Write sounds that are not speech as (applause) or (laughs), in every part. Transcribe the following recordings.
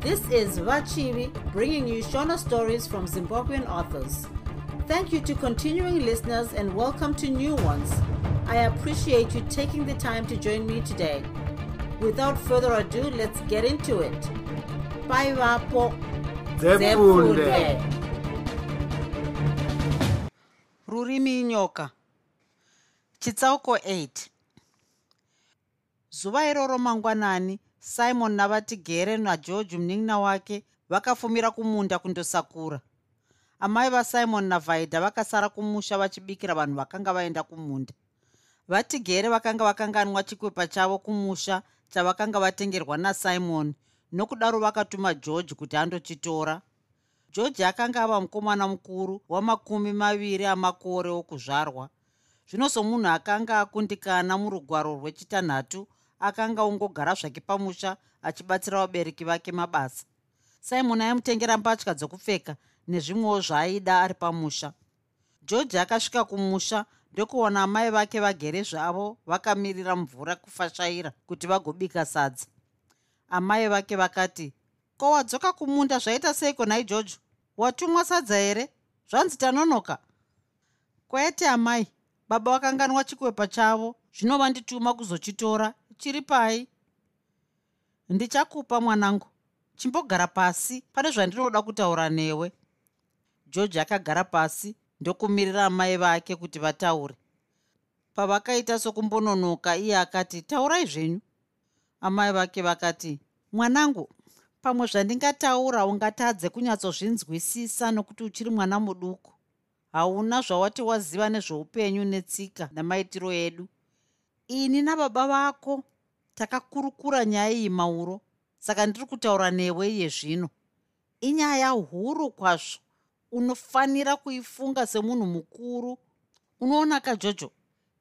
This is Vachivi bringing you Shona stories from Zimbabwean authors. Thank you to continuing listeners and welcome to new ones. I appreciate you taking the time to join me today. Without further ado, let's get into it. Bye, Vapo. Zefunde. rurimi nyoka chitsauko 8 zuva iroro mangwanani simon navatigere nageorge munin'ina wake vakafumira kumunda kundosakura. Amai vasimon navaida vakasara kumusha vachibikira vanhu vakanga vaenda kumunda. Vatigere vakanga vakanganwa chikwepa chavo kumusha chavakanga vatengerwa nasimon nokudaro vakatuma george kuti andochitora. George akanga ava mukomana mukuru wamakumi maviri amakore okuzvarwa. Zvino somunhu akanga akundikana murugwaro rwechitanhatu akanga ungogara zvake pamusha achibatsira vabereki vake mabasa. Simon aimutengera mbatya dzokupfeka nezvimwewo zvaaida ari pamusha. George akasvika kumusha ndokuona amai vake vagere zvavo vakamirira mvura kufashaira kuti vagobika sadza. Amai vake vakati ko wadzoka kumunda zvaita seiko nhai george? Watumwa sadza here? Zvanzi tanonoka. Kwete amai. Baba vakanganwa chikwepa chavo. Zvino vandituma kuzochitora chiri pai. Ndichakupa mwanangu. Chimbogara pasi. Pane zvandinoda kutaura newe. George akagara pasi ndokumirira amai vake kuti vataure. Pavakaita sokumbononoka iye akati taurai zvenyu. Amai vake vakati mwanangu pamwe zvandingataura ungatadze kunyatsozvinzwisisa nokuti uchiri mwana muduku. Hauna zvawati waziva nezveupenyu netsika namaitiro edu. Ini nababa vako takakurukura nyaya iyi mauro. Saka ndiri kutaura newe iye zvino. Inyaya huru kwazvo unofanira kuifunga semunhu mukuru. Unoona kajojo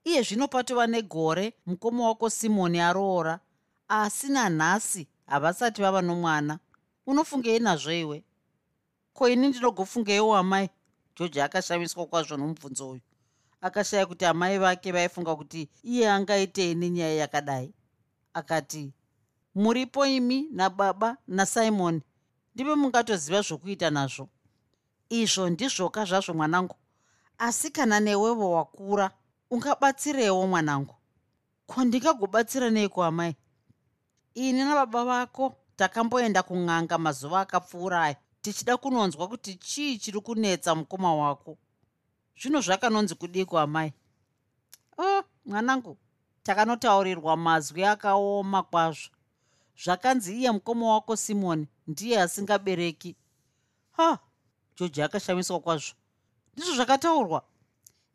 iye zvino patova negore mukoma wako simoni aroora. Asi nanhasi havasati vava nomwana. Unofungei nazvo iwe? Ko ini ndinogofungeiwo amai? George akashamiswa kwazvo nomubvunzo uyu. Akashaya kuti amai vake vaifunga kuti iye angaitei nenyaya yakadai akati muripo imi nababa nasimoni ndive mungatoziva zvokuita nazvo. Izvo ndizvoka zvazvo mwanangu. Asi kana newevo wakura ungabatsirewo mwanangu. Ko ndingagobatsira neiko amai? Ini nababa vako takamboenda kun'anga mazuva akapfuura aya tichida kunonzwa kuti chii chiri kunetsa mukoma wako. Zvino zvakanonzi kudiko amai? O oh, mwanangu takanotaurirwa mazwi akaoma kwazvo. Zvakanzi iye mukoma wako simoni ndiye asingabereki. Ha! Georgi akashamiswa kwazvo. Ndizvo zvakataurwa?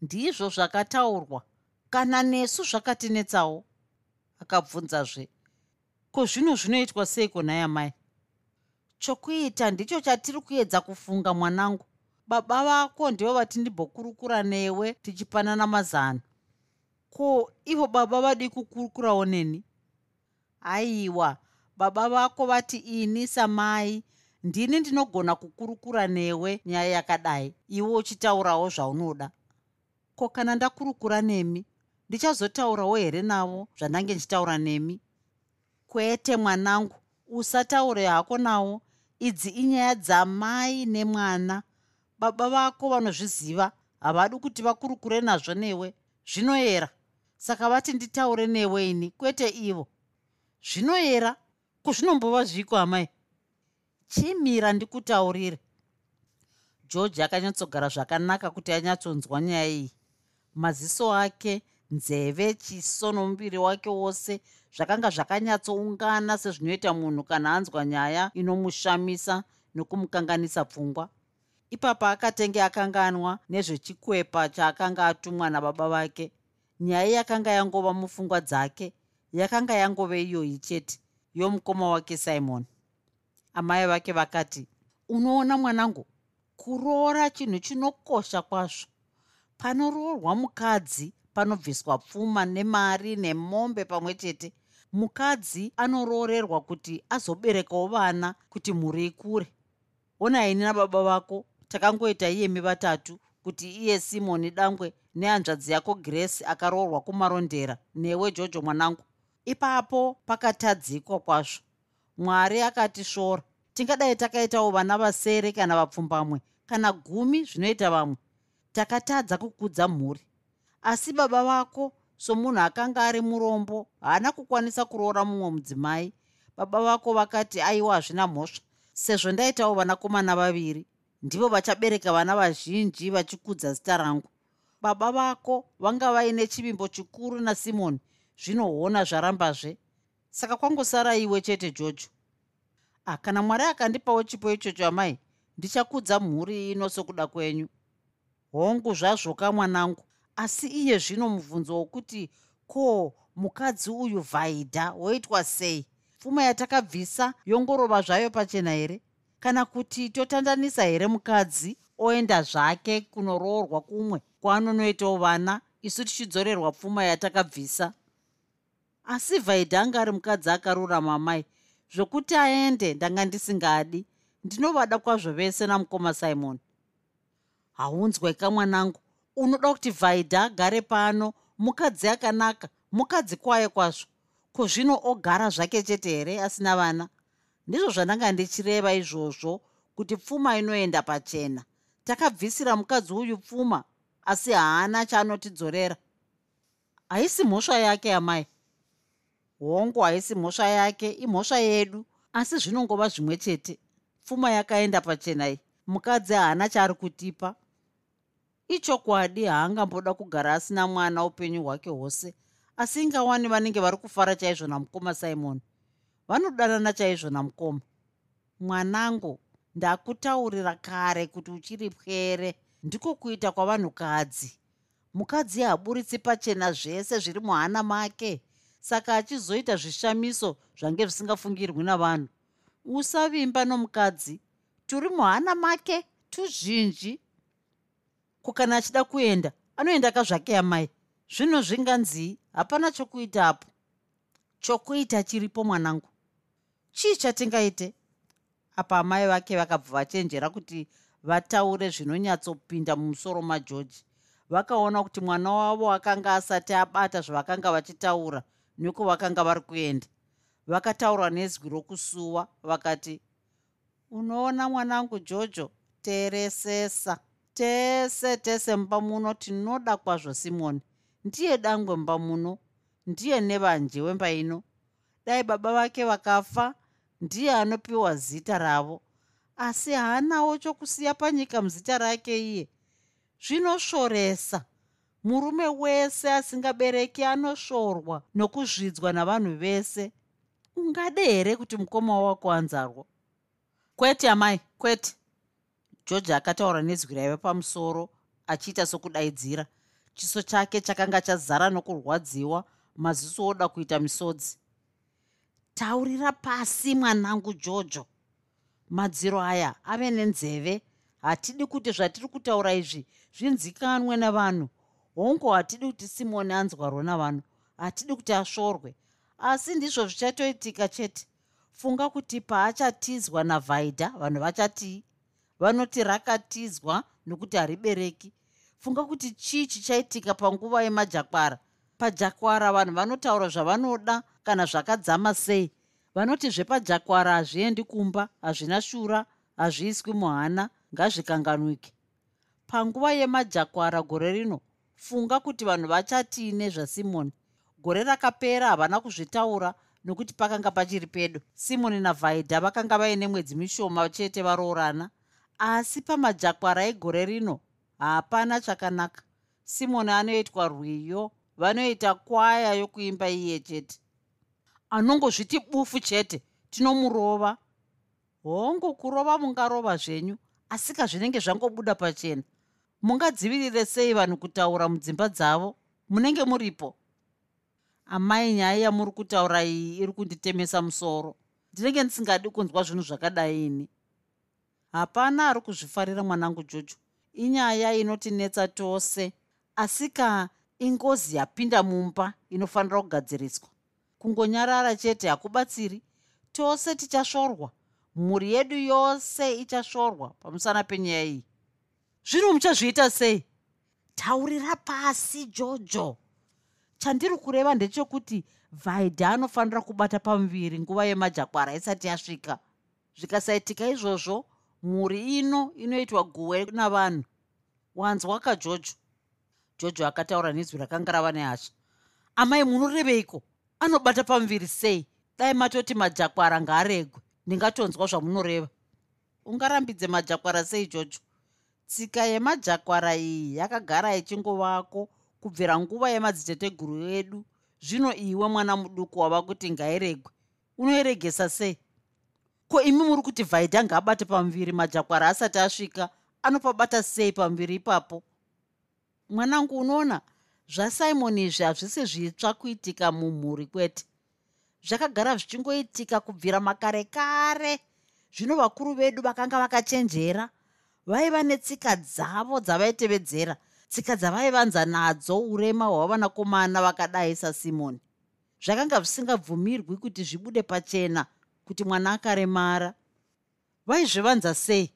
Ndizvo zvakataurwa. Kana nesu zvakatinetsawo? Akabvunzazve. Ko zvino zvinoitwa seiko nhai amai chokuita ndicho chatiri kuedza kufunga mwanangu. Baba vako ndivo vatindimbokurukura newe tichipanana mazano ko ivo baba vadi kukurukurawo neni? Aiwa baba vako vati ini samai ndini ndinogona kukurukura newe nyaya yakadai. Iwe uchitaurawo zvaunoda. Ko kana ndakurukura nemi ndichazotaurawo here navo zvandange ndichitaura nemi? Kwete mwanangu usataure hako nawo idzi inyaya dzamai nemwana. Baba vako vanozviziva havadi kuti vakurukure nazvo newe. Zvinoyera saka vati nditaure newe ini kwete ivo. Zvinoyera kuzvinombova zviko amai. Chimira ndikutaurire. George akanyatsogara zvakanaka kuti anyatsonzwa nyaya iyi. Maziso ake nzeve chiso nomuviri wake wose zvakanga zvakanyatsoungana sezvinoita munhu kana anzwa nyaya inomushamisa nokumukanganisa pfungwa. Ipapo akatenge akanganwa nezvechikwepa chaakanga atumwa nababa vake nyaya yakanga yangova mupfungwa dzake yakanga yangove iyoyi chete yomukoma wake simon. Amai vake vakati unoona mwanangu kuroora chinhu chinokosha kwazvo. Panoroorwa mukadzi panobviswa pfuma nemari nemombe pamwe chete mukadzi anoroorerwa kuti azoberekawo vana kuti mhuri ikure. Ona ini nababa vako takangoita iyemi vatatu kuti iye simoni dangwe nehanzvadzi yako grace akaroorwa kumarondera newe jojo mwanangu. Ipapo pakatadzikwa kwazvo. Mwari akatisvora tingadai takaitawo vana vasere kana vapfumbamwe kana gumi zvinoita vamwe. Takatadza kukudza mhuri. Asi baba vako somunhu akanga ari murombo haana kukwanisa kuroora mumwe mudzimai. Baba vako vakati aiwa hazvina mhosva. Sezvo ndaitawo vanakomana vaviri ndivo vachabereka vana vazhinji vachikudza zita rangu. Baba vako vanga vaine chivimbo chikuru nasimoni zvinoona zvarambazve. Saka kwangosara iwe chete jojo. Ah, kana mwari akandipawo chipo ichocho amai ndichakudza mhuri ino sokuda kwenyu. Hongu zvazvoka mwanangu. Asi iye zvino mubvunzo wokuti ko mukadzi uyu vhaidha woitwa sei? Pfuma yatakabvisa yongorova zvayo pachena here kana kuti totandanisa here mukadzi oenda zvake kunoroorwa kumwe kwaanonoitawo vana isu tichidzorerwa pfuma yatakabvisa? Asi vhaidha anga ari mukadzi akarurama mai zvokuti aende ndanga ndisingadi. Ndinovada kwazvo vese namukoma simon. Haunzwaika mwanangu? Unoda kuti vhaidha agare pano mukadzi akanaka mukadzi kwaye kwazvo. Ko zvino ogara zvake chete here asina vana ndizvo zvandanga ndichireva izvozvo kuti pfuma inoenda pachena. Takabvisira mukadzi uyu pfuma asi haana chaanotidzorera. Haisi mhosva yake amai hongu haisi mhosva yake imhosva yedu asi zvinongova zvimwe chete. Pfuma yakaenda pachenai mukadzi haana chaari kutipa ichokwadi haangamboda kugara asina mwana upenyu hwake hwose asi ingawani vanenge vari kufara chaizvo namukoma simon vanodanana chaizvo namukoma mwanangu ndakutaurira kare kuti uchiri pwere. Ndiko kuita kwavanhukadzi. Mukadzi haburitsi pachena zvese zviri muhana make. Saka achizoita zvishamiso zvange zvisingafungirwi navanhu. Usavimba nomukadzi. Turi muhana make tuzhinji. Kukana achida kuenda anoenda kazvake amai. Zvino zvinganzii hapana chokuitapo chokuita chiripo mwanangu chii chatingaite? Apa amai vake vakabva vachenjera kuti vataure zvinonyatsopinda mumusoro majoji. Vakaona kuti mwana wavo akanga asati abata zvavakanga vachitaura niko vakanga vari kuenda. Vakataura nezwi rokusuwa vakati unoona mwanangu jojo? Teeresesa. Tese tese mumba muno tinoda kwazvo simoni. Ndiye dangwe mumba muno. Ndiye nevanje wemba ino. Dai baba vake vakafa ndiye anopiwa zita ravo asi haanawo chokusiya panyika muzita rake iye. Zvinosvoresa murume wese asingabereki anosvorwa nokuzvidzwa navanhu vese. Ungade here kuti mukoma wako anzarwa kwete amai kwete. George akataura nezwi raiva pamusoro achiita sokudaidzira. Chiso chake chakanga chazara nokurwadziwa maziso oda kuita misodzi taurira pasi mwanangu jojo. Madziro aya ave nenzeve. Hatidi kuti zvatiri kutaura izvi zvinzikanwe navanhu. Hongu hatidi kuti simoni anzwarwa navanhu. Hatidi kuti asvorwe asi ndizvo zvichatoitika chete. Funga kuti paachatizwa navhaidha vanhu vachatii vanoti rakatizwa nokuti haribereki. Funga kuti chii chichaitika panguva yemajakwara? Pajakwara vanhu vanotaura zvavanoda kana zvakadzama sei. Vanoti zvepajakwara hazviendi kumba hazvina shura hazviiswi muhana ngazvikanganwike. Panguva yemajakwara gore rino funga kuti vanhu vachatii nezvasimoni gore rakapera havana kuzvitaura nokuti pakanga pachiri pedo. Simoni navhaidha vakanga vaine mwedzi mishoma chete varoorana. Asi pamajakwara egore rino hapana chakanaka. Simoni anoitwa rwiyo vanoita kwaya yokuimba iye chete anongozviti bufu chete tinomurova. Hongu kurova mungarova zvenyu asi kazvinenge zvangobuda pachena. Mungadzivirire sei vanhu kutaura mudzimba dzavo? Munenge muripo? Amai nyaya yamuri kutaura iyi iri kunditemesa musoro. Ndinenge ndisingadi kunzwa zvinhu zvakadai ini. Hapana ari kuzvifarira mwanangu jojo. Inyaya inotinetsa tose asi ka ingozi yapinda mumba inofanira kugadziriswa kungonyarara chete hakubatsiri. Tose tichasvorwa mhuri yedu yose ichasvorwa pamusana penyaya iyi. Zvino muchazviita sei? Taurira pasi jojo. Chandiri kureva ndechekuti vhaidha anofanira kubata pamuviri nguva yemajakwara isati yasvika. Zvikasaitika izvozvo mhuri ino inoitwa guwe navanhu. Wanzwa kajojo jojo? Akataura nezwi rakanga rava nehasha amai munoreveiko anobata pamuviri sei? Dai matoti majakwara ngaaregwe ndingatonzwa zvamunoreva. Ungarambidze majakwara sei jojo tsika yemajakwara iyi yakagara ichingovako kubvira nguva yemadziteteguru edu. Zvino iwe mwana muduku wava kuti ngairegwe. Unoiregesa sei? Ko imi muri kuti vhaidha ngaabate pamuviri majakwara asati asvika anopabata sei pamuviri ipapo? Mwanangu unoona zvasimoni izvi hazvisi zvitsva kuitika mumhuri kwete. Zvakagara zvichingoitika kubvira makare kare. Zvino vakuru vedu vakanga vakachenjera vaiva netsika dzavo dzavaitevedzera tsika dzavaivanza nadzo urema hwavanakomana vakadai sasimoni zvakanga zvisingabvumirwi kuti zvibude pachena kuti mwana akaremara. Vaizvivanza sei?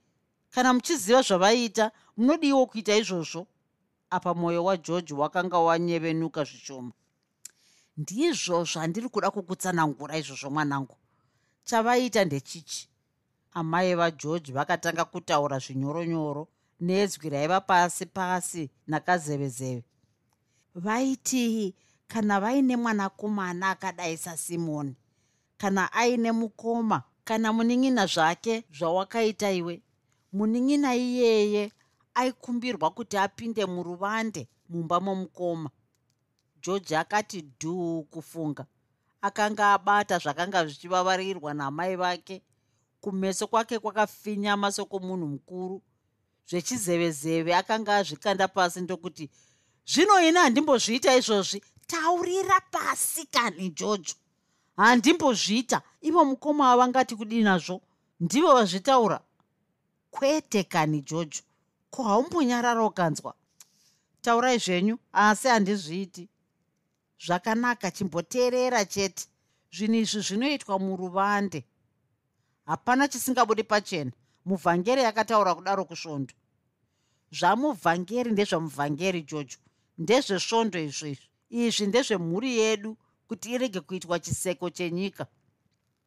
Kana muchiziva zvavaiita munodiwo kuita izvozvo apa mwoyo wageorge wakanga wanyevenuka zvishoma. Ndizvo zvandiri kuda kukutsanangura izvozvo mwanangu. Chavaita ndechichi. Amai vageorge vakatanga kutaura zvinyoronyoro nedzwi raiva pasi pasi nakazevezeve. Vaiti kana vaine mwanakomana akadai sasimoni kana aine mukoma kana munin'ina zvake zvawakaita iwe munin'ina iyeye aikumbirwa kuti apinde muruvande mumba momukoma. George akati dhuu kufunga. Akanga abata zvakanga zvichivavarirwa namai vake. Kumeso kwake kwakafinyama sokumunhu mukuru. Zvechizevezeve akanga azvikanda pasi ndokuti zvino ini handimbozviita izvozvi? Taurira pasi kani jojo handimbozviita. Ivo mukoma wavangati kudii nazvo? Ndivo vazvitaura. Kwete kani jojo ko haumbonyarara ukanzwa? Taurai zvenyu asi handizviiti. Zvakanaka chimboteerera chete. Zvinhu izvi zvinoitwa muruvande. Hapana chisingabudi pachena. Muvhangeri yakataura kudaro kusvondo. Zvamuvhangeri ndezvamuvhangeri jojo. Ndezvesvondo izvezvi izvi ndezvemhuri yedu kuti irege kuitwa chiseko chenyika.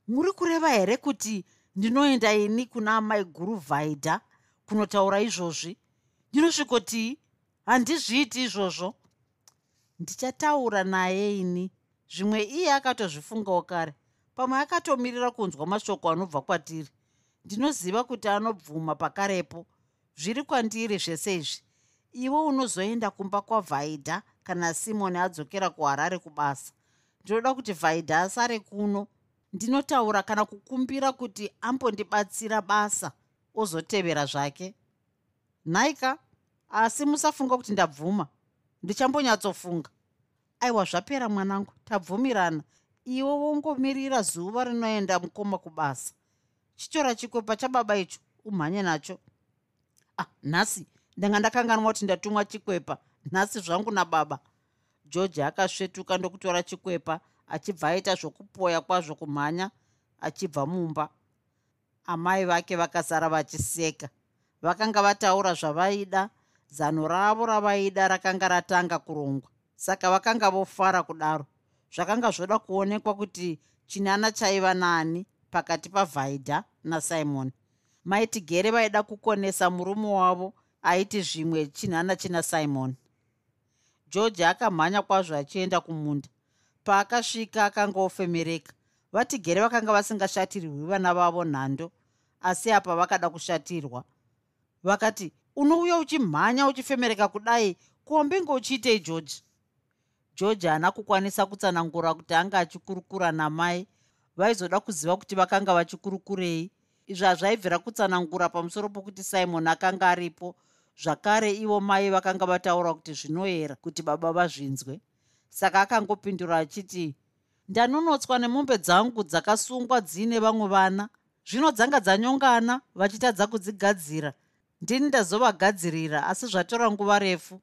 Muri kureva here kuti ndinoenda ini kuna amai guru vhaidha kunotaura izvozvi. Ndinosvikotii handizviiti izvozvo. Ndichataura naye ini. Zvimwe iye akatozvifungawo kare. Pamwe akatomirira kunzwa mashoko anobva kwatiri. Ndinoziva kuti anobvuma pakarepo. Zviri kwandiri zvese izvi. Iwe unozoenda kumba kwavhaidha kana simoni adzokera kuharare kubasa. Ndinoda kuti vhaidha asare kuno. Ndinotaura kana kukumbira kuti ambondibatsira basa ozotevera zvake. Nhaika asi musafunga kuti ndabvuma. Ndichambonyatsofunga. Aiwa zvapera mwanangu tabvumirana. Iwe wongomirira zuva rinoenda mukoma kubasa. Chitora chikwepa chababa icho umhanye nacho. Ah nhasi ndanga ndakanganwa kuti ndatumwa chikwepa. Nhasi zvangu nababa george akasvetuka ndokutora chikwepa achibva aita zvokupoya kwazvo kumhanya achibva mumba amai vake vakasara vachiseka. Vakanga vataura zvavaida zano ravo ravaida rakanga ratanga kurongwa. Saka vakanga vofara kudaro. Zvakanga zvoda kuonekwa kuti chinana chaiva nani pakati pavhaidha nasimoni maitigere vaida kukonesa murume wavo aiti zvimwe chinhana china simoni george akamhanya kwazvo achienda kumunda. Paakasvika akanga ofemereka vatigere vakanga vasingashatirwi vana vavo nhando asi apa vakada kushatirwa. Vakati unouya uchimhanya uchifemereka kudai? Kuwambenge uchiitei george george haana kukwanisa kutsanangura kuti anga achikurukura namai. Vaizoda kuziva kuti vakanga vachikurukurei izvi hazvaibvira kutsanangura pamusoro pokuti simon akanga aripo. Zvakare ivo mai vakanga vataura kuti zvinoyera kuti baba vazvinzwe. Saka akangopindura achiti ndanonotswa nemombe dzangu dzakasungwa dziine vamwe vana. Zvino dzanga dzanyongana vachitadza kudzigadzira. Ndini ndazovagadzirira asi zvatora nguva refu.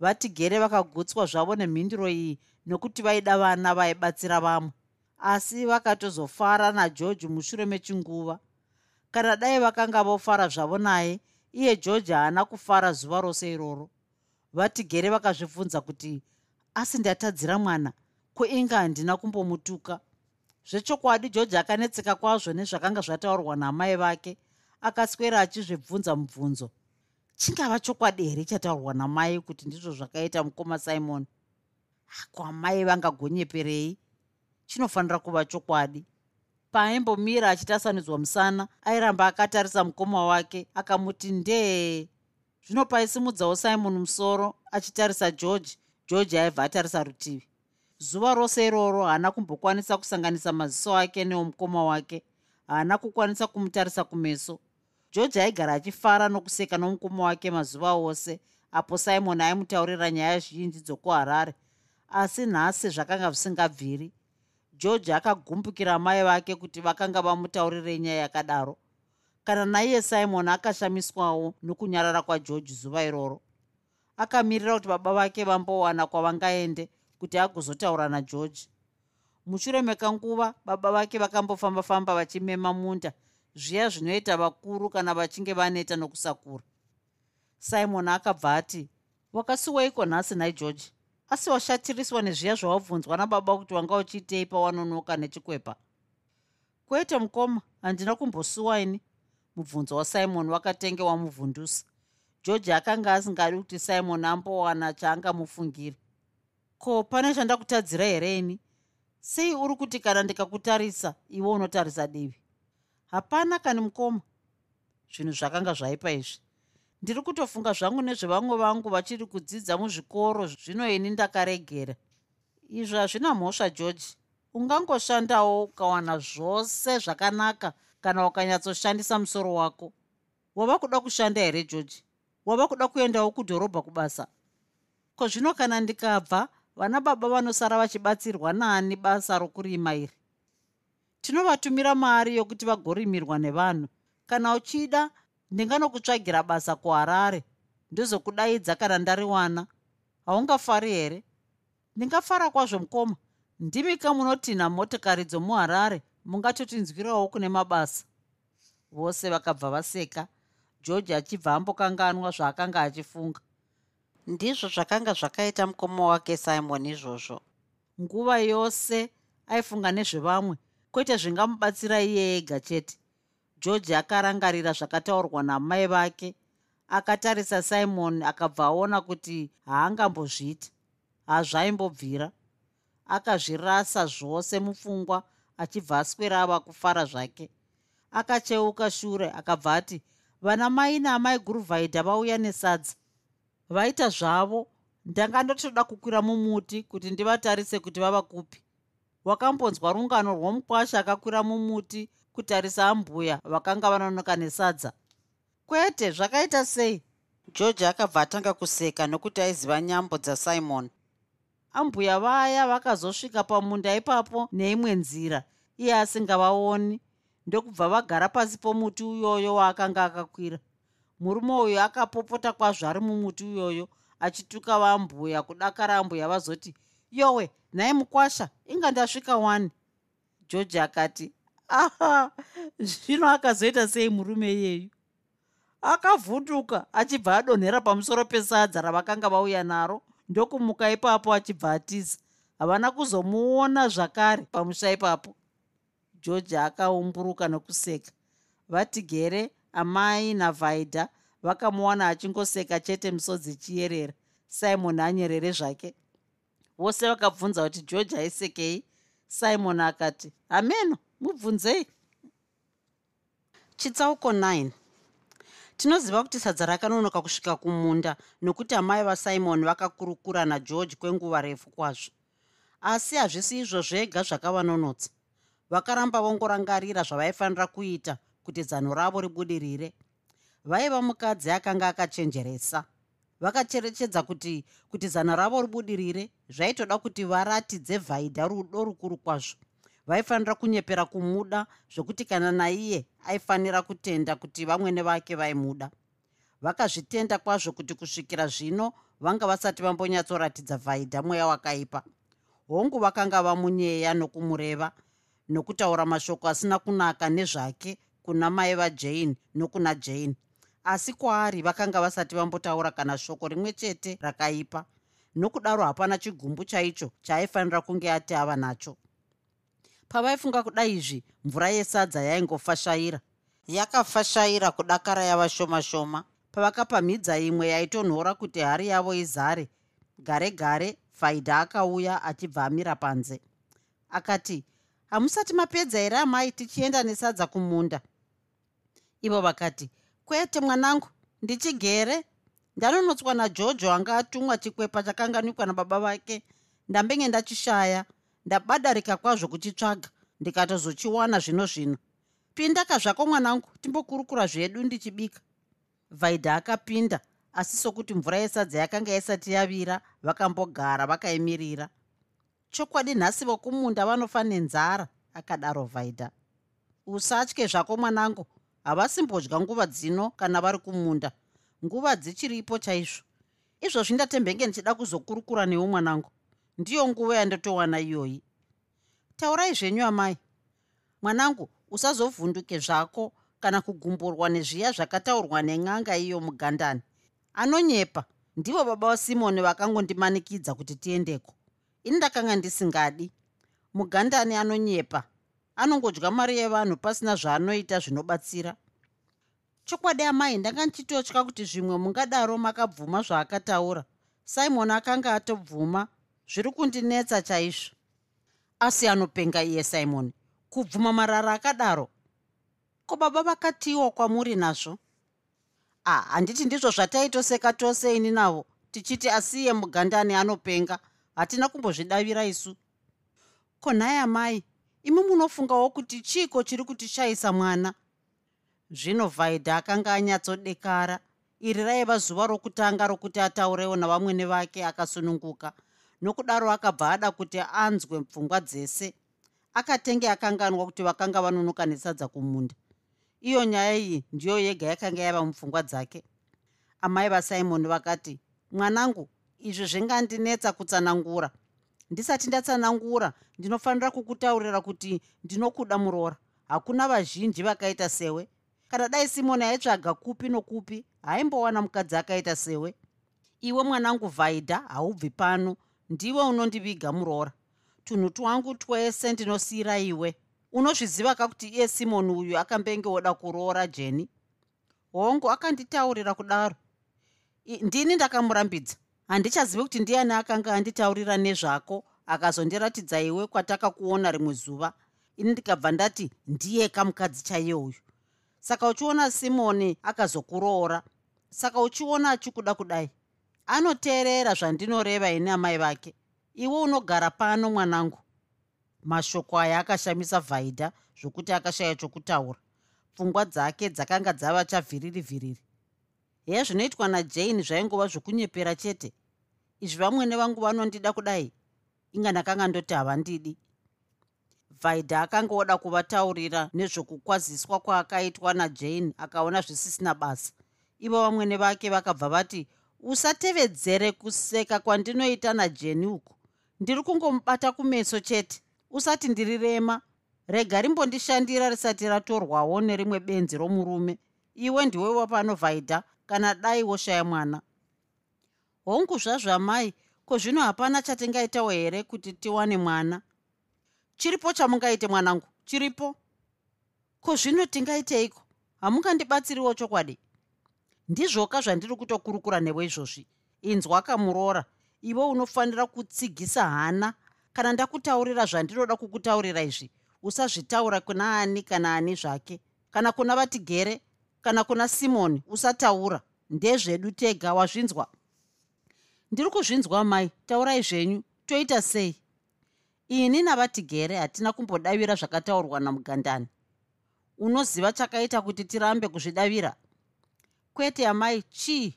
Vatigere vakagutswa zvavo nemhinduro iyi nokuti vaida vana vaibatsira vamwe. Asi vakatozofara nageorge mushure mechinguva. Kana dai vakanga vofara zvavo naye iye george haana kufara zuva rose iroro. Vatigere vakazvibvunza kuti asi ndatadzira mwana koinga handina kumbomutuka. Zvechokwadi george akanetseka kwazvo nezvakanga zvataurwa naamai vake akaswera achizvibvunza mubvunzo. Chingava chokwadi here chataurwa namai kuti ndizvo zvakaita mukoma simon? Ko amai vangagonyeperei chinofanira kuva chokwadi. Paaimbomira achitasanudzwa musana airamba akatarisa mukoma wake akamuti ndee zvino paisimudzawo simon musoro achitarisa george. George aibva atarisa rutivi zuva rose iroro haana kumbokwanisa kusanganisa maziso ake neomukoma wake haana kukwanisa kumutarisa kumeso. George aigara achifara nokuseka nomukoma wake mazuva ose apo simon aimutaurira nyaya zhinji dzokuharare asi nhasi zvakanga zvisingabviri. George akagumbukira mai vake kuti vakanga vamutaurirei nyaya yakadaro. Kana naiye simon akashamiswawo nokunyarara kwageorge zuva iroro akamirira kuti baba vake vambowana kwavangaende kuti agozotaura nageorge mushure mekanguva baba vake vakambofamba-famba vachimema munda. Zviya zvinoita vakuru kana vachinge vaneta nokusakura. Simon akabva ati wakasiweiko nhasi naigeorge asi washatiriswa nezviya zvawabvunzwa nababa kuti wanga uchiitei pawanonoka nechikwepa? Kwete mukoma handina kumbosuwaini mubvunzo wasimon wakatenge wamuvhundusa. George akanga asingadi kuti simon ambowana chaangamufungira ko pane chandakutadzira here ini? Sei uri kuti kana ndikakutarisa iwe unotarisa divi? Hapana kani mukoma. Zvinhu zvakanga zvaipa izvi. Ndiri kutofunga zvangu nezvevamwe vangu vachiri kudzidza muzvikoro zvino ini ndakaregera. Izvi hazvina mhosva george. Ungangoshandawo ukawana zvose zvakanaka kana ukanyatsoshandisa musoro wako. Wava kuda kushanda here george? Wava kuda kuendawo kudhorobha kubasa? Ko zvino kana ndikabva vana baba vanosara vachibatsirwa nani basa rokurima iri. Tinovatumira mari yokuti vagorimirwa nevanhu. Kana uchida ndinganokutsvagira basa kuharare. Ndizokudaidza kana ndariwana. Haungafari here? Ndingafara kwazvo mukoma. Ndimika munotinha motokari dzomuharare mungatotinzwirawo kune mabasa. Vose vakabva vaseka. George achibva ambokanganwa zvaakanga achifunga ndizvo zvakanga zvakaita mukoma wake simon izvozvo. Nguva yose aifunga nezvevamwe kwete zvingamubatsira iye ega chete. George akarangarira zvakataurwa namai vake akatarisa simon akabva aona kuti haangambozviita hazvaimbobvira. Akazvirasa zvose mupfungwa achibva aswera ava kufara zvake. Akacheuka shure akabva ati vana mai naamai guruvhaidha vauya nesadza vaita zvavo. Ndanga ndotoda kukwira mumuti kuti ndivatarise kuti vava kupi wakambonzwa rungano rwomukwasha akakwira mumuti kutarisa ambuya vakanga vanonoka nesadza. Kwete zvakaita sei? George akabva atanga kuseka nokuti aiziva nyambo dzasimon. Ambuya vaya vakazosvika pamunda ipapo neimwe nzira. Iye asingavaoni. Ndokubva vagara pasi pomuti uyoyo waakanga akakwira murume uyu akapopota kwazvo ari mumuti uyoyo achituka vambuya kudakara ambuya vazoti yowe nhai mukwasha inga ndasvika wani. George akati aha zvino akazoita sei murume iyeyu? Akavhunduka achibva adonhera pamusoro pesadza ravakanga vauya naro. Ndokumuka ipapo achibva atiza havana kuzomuona zvakare pamusha ipapo. George akaumburuka nokuseka. Vatigere amai navhaidha vakamuwana achingoseka chete misodzi chiyerera simon anyerere zvake. Vose vakabvunza kuti george aisekei simon akati hameno mubvunzei. Chitsauko 9 tinoziva kuti sadza rakanonoka kusvika kumunda nokuti amai vasimon vakakurukura nageorge kwenguva refu kwazvo. Asi hazvisi izvo zvega zvakavanonotsa. Vakaramba vongorangarira zvavaifanira kuita kuti zano ravo ribudirire. Vaiva mukadzi akanga akachenjeresa. Vakacherechedza kuti kuti zano ravo ribudirire zvaitoda kuti varatidze vhaidha rudo rukuru kwazvo. Vaifanira kunyepera kumuda zvokuti kana naiye aifanira kutenda kuti vamwene vake vaimuda. Vakazvitenda kwazvo kuti kusvikira zvino vanga vasati vambonyatsoratidza vhaidha mweya wakaipa. Hongu vakanga vamunyeya nokumureva nokutaura mashoko asina kunaka nezvake kuna mai vajane nokuna jane. Asi kwaari vakanga vasati vambotaura kana shoko rimwe chete rakaipa. Nokudaro hapana chigumbu chaicho chaaifanira kunge ati ava nacho. Pavaifunga kuda izvi mvura yesadza yaingofashaira. Yakafashaira kudakara yava shoma shoma. Pavakapamhidza imwe yaitonhora kuti hari yavo izare. Gare gare faidha akauya achibva amira panze. Akati hamusati mapedza here amai tichienda nesadza kumunda ivo vakati kwete mwanangu ndichigere. Ndanonotswa najojo anga atumwa chikwepa chakanganikwa nababa vake ndambenge ndachishaya. Ndabadarika kwazvo kuchitsvaga. Ndikatozochiwana zvino zvino. Pindaka zvako mwanangu timbokurukura zvedu ndichibika. Vaidha akapinda asi sokuti mvura yesadza yakanga isati yavira vakambogara vakaimirira. Chokwadi nhasi vokumunda vanofa nenzara akadaro vaidha. Usatye zvako mwanangu havasimbodya nguva dzino kana vari kumunda. Nguva dzichiripo chaizvo. Izvozvi ndatembenge ndichida kuzokurukura newo mwanangu. Ndiyo nguva yandotowana iyoyi. Taurai zvenyu amai. Mwanangu usazovhunduke zvako kana kugumburwa nezviya zvakataurwa nen'anga iyo mugandani. Anonyepa. Ndivo baba vasimoni vakangondimanikidza kuti tiendeko. Ini ndakanga ndisingadi. Mugandani anonyepa anongodya mari yevanhu pasina zvaanoita zvinobatsira. Chokwadi amai ndanga ndichitotya kuti zvimwe mungadaro makabvuma zvaakataura. Simon akanga atobvuma zviri kundinetsa chaizvo. Asi anopenga iye simon kubvuma marara akadaro. Ko baba vakatiwa kwamuri nazvo? Ah, handiti ndizvo zvataitoseka tose ini navo tichiti asiye mugandani anopenga hatina kumbozvidavira isu. Ko nhai amai imi munofungawo kuti chiiko chiri kutishayisa mwana? Zvino vaidha akanga anyatsodekara. Iri raiva zuva rokutanga rokuti ataurewo navamwene vake akasununguka. Nokudaro akabva ada kuti anzwe pfungwa dzese. Akatenge akanganwa kuti vakanga vanonoka nesadza kumunda. Iyo nyaya iyi ndiyo yega yakanga yava mupfungwa dzake. Amai vasimoni vakati mwanangu izvi zvingandinetsa kutsanangura ndisati ndatsanangura ndinofanira kukutaurira kuti ndinokuda muroora. Hakuna vazhinji vakaita sewe. Kana dai simoni aitsvaga kupi nokupi haimbowana mukadzi akaita sewe. Iwe mwanangu vhaidha haubvi pano. Ndiwe unondiviga muroora. Tunhu twangu twese ndinosiyira iwe. Unozviziva kakuti iye simoni uyu akambenge oda kuroora jeni hongu akanditaurira kudaro. Ndini ndakamurambidza handichazivi kuti ndiani akanga anditaurira nezvako akazondiratidza iwe kwatakakuona rimwe zuva. Ini ndikabva ndati ndiye kamukadzi chaiye uyu. Saka uchiona simoni akazokuroora. Saka uchiona achikuda kudai. Anoteerera zvandinoreva ini amai vake. Iwe unogara pano mwanangu. Mashoko aya akashamisa vhaidha zvokuti akashaya chokutaura. Pfungwa dzake dzakanga dzava chavhiriri vhiriri heya zvinoitwa najane zvaingova zvokunyepera chete? Izvi vamwene vangu vanondida kudai? Inga ndakanga ndoti havandidi. Vaidha akanga oda kuvataurira nezvokukwaziswa kwaakaitwa najane akaona zvisisina basa. Ivo vamwene vake vakabva vati usatevedzere kuseka kwandinoita najeni uku. Ndiri kungomubata kumeso chete. Usati ndiri rema rega rimbondishandira risati ratorwawo nerimwe benzi romurume. Iwe ndiwe wapano vhaidha kana dai woshaya mwana. Hongu zvazvo amai ko zvino hapana chatingaitawo here kuti tiwane mwana? Chiripo chamungaite mwanangu? Chiripo. Ko zvino tingaiteiko hamungandibatsiriwo chokwadi. Ndizvoka zvandiri kutokurukura newe izvozvi inzwa kamuroora iwe unofanira kutsigisa hana. Kana ndakutaurira zvandinoda kukutaurira izvi usazvitaura kuna ani kana ani zvake? Kana kuna vatigere kana kuna simoni usataura. Ndezvedu tega wazvinzwa. Ndiri kuzvinzwa mai. Taurai zvenyu toita sei. Ini navatigere hatina kumbodavira zvakataurwa namugandani. Unoziva chakaita kuti tirambe kuzvidavira? Kwete amai chii?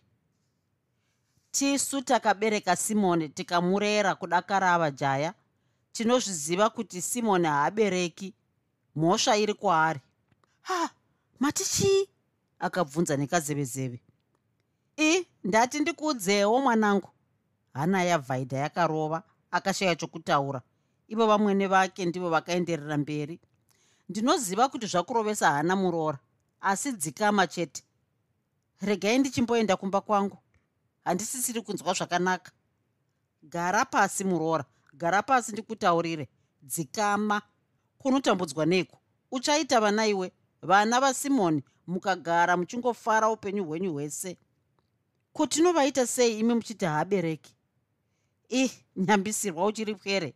Tisu takabereka simoni tikamurera kudakara ava jaya tinozviziva kuti simoni haabereki. Mhosva iri kwaari. Ha mati chii akabvunza nekazevezeve. I ndati ndikuudzewo mwanangu. Hana yavhaidha yakarova akashaya chokutaura. Ivo vamwene vake ndivo vakaenderera mberi. Ndinoziva kuti zvakurovesa hana muroora asi dzikama chete. Regai ndichimboenda kumba kwangu. Handisisiri kunzwa zvakanaka. Gara pasi muroora gara pasi ndikutaurire. Dzikama. Kunotambudzwa neiko uchaita vana iwe vana vasimoni mukagara muchingofara upenyu hwenyu hwese. Kutinovaita sei imi muchiti haabereki? I nyambisirwa uchiri pwere.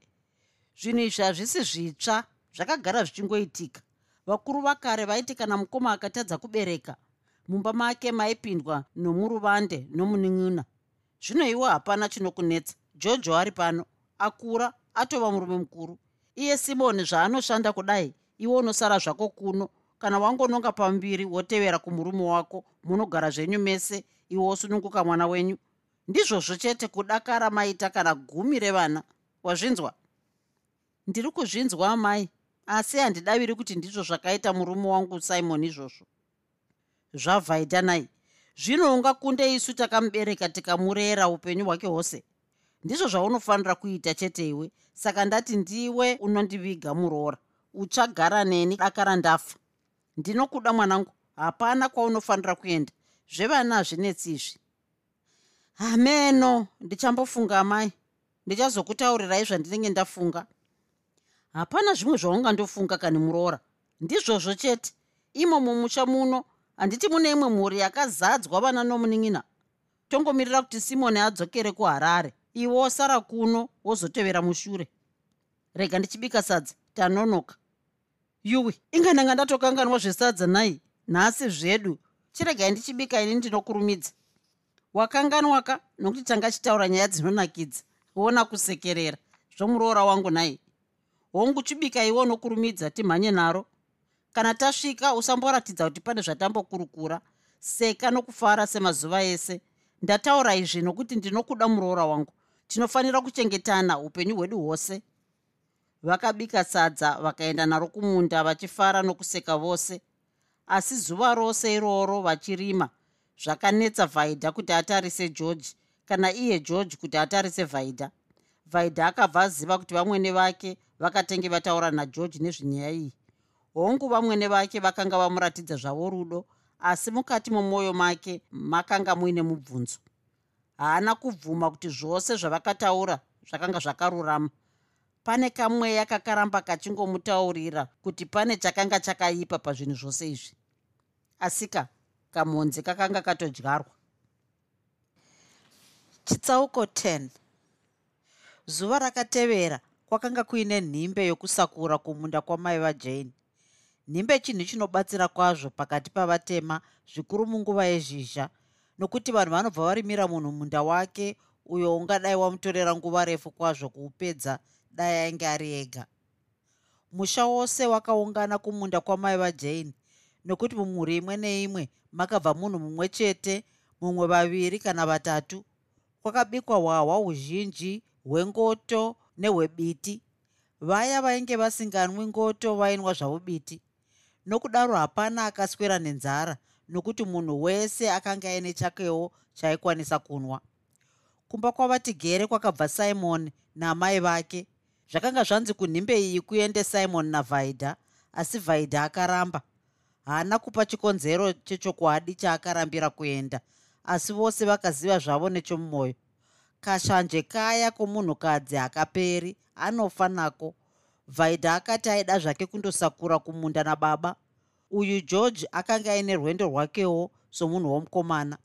Zvinhu izvi hazvisi zvitsva zvakagara zvichingoitika. Vakuru vakare vaiti kana mukoma akatadza kubereka mumba make maipindwa nomuruvande nomunin'ina zvino iwo hapana chinokunetsa. Jojo ari pano. Akura atova murume mukuru. Iye simoni zvaanoshanda kudai iwe unosara zvako kuno kana wangononga pambiri wotevera kumurume wako munogara zvenyu mese iwe wosununguka mwana wenyu. Ndizvozvo chete kudakara maita kana gumi revana. Wazvinzwa? Ndiri kuzvinzwa mai. Asi handidaviri kuti ndizvo zvakaita murume wangu simon izvozvo. Zvavhaita nai. Zvino ungakunde isu takamubereka tikamurera upenyu hwake hwose. Ndizvo zvaunofanira kuita chete iwe. Saka ndati ndiwe unondiviga muroora. Uchagara neni dakara ndafa ndinokuda mwanangu. Hapana kwaunofanira kuenda. Zvevana hazvinetsi izvi. Hameno ndichambofunga mai ndichazokutaurirai zvandinenge ndafunga. Hapana zvimwe zvaungandofunga kani muroora. Ndizvozvo chete. Imo mumusha muno handiti mune imwe mhuri yakazadzwa vana nomunin'ina tongomirira kuti simoni adzokere kuharare. Iwe wosara kuno wozotevera mushure. Rega ndichibika sadza. Tanonoka yuwi ingananga ndatokanganwa zvesadza nai? Nhasi zvedu. Chiregai ndichibika ini ndinokurumidza. Wakanganwaka nokuti tanga chitaura nyaya dzinonakidza. Wona kusekerera. Zvomuroora wangu nai. Hongu chibika iwe unokurumidza timhanye naro. Kana tasvika usamboratidza kuti pane zvatambokurukura. Seka nokufara semazuva ese. Ndataura izvi nokuti ndinokuda muroora wangu. Tinofanira kuchengetana upenyu hwedu hwose vakabika sadza vakaenda naro kumunda vachifara nokuseka vose. Asi zuva rose iroro vachirima zvakanetsa vhaidha kuti atarise george kana iye george kuti atarise vhaidha vhaidha akabva aziva kuti vamwene vake vakatenge vataura nageorge nezvenyaya iyi. Hongu vamwene vake vakanga vamuratidza zvavo rudo asi mukati momwoyo make makanga muine mubvunzo. Haana kubvuma kuti zvose zvavakataura zvakanga zvakarurama pane kamweya kakaramba kachingomutaurira kuti pane chakanga chakaipa pazvinhu zvose izvi. Asika kamhonzi kakanga katodyarwa. Chitsauko 10 zuva rakatevera kwakanga kuine nhimbe yokusakura kumunda kwamai vajani nhimbe chinhu chinobatsira kwazvo pakati pavatema zvikuru munguva yezhizha nokuti vanhu vanobva varimira munhu munda wake uyo ungadai wamutorera nguva refu kwazvo kuupedza dai ainge ari ega. Musha wose wakaungana kumunda kwamai vajani nokuti mumhuri imwe neimwe makabva munhu mumwe chete mumwe vaviri kana vatatu kwakabikwa hwahwa huzhinji hwengoto nehwebiti. Vaya vainge vasinganwi ngoto vainwa zvavo biti nokudaro hapana akaswera nenzara nokuti munhu wese akanga aine chakewo chaikwanisa kunwa. Kumba kwavatigere kwakabva simoni naamai vake zvakanga zvanzi kunhimbe iyi kuende simoni navhaidha asi vhaidha akaramba. Haana kupa chikonzero chechokwadi chaakarambira kuenda asi vose vakaziva zvavo nechomumwoyo kashanje kaya kwomunhukadzi hakaperi anofa nako vhaidha akati aida zvake kundosakura kumunda nababa uyu george akanga aine rwendo rwakewo somunhu womukomana.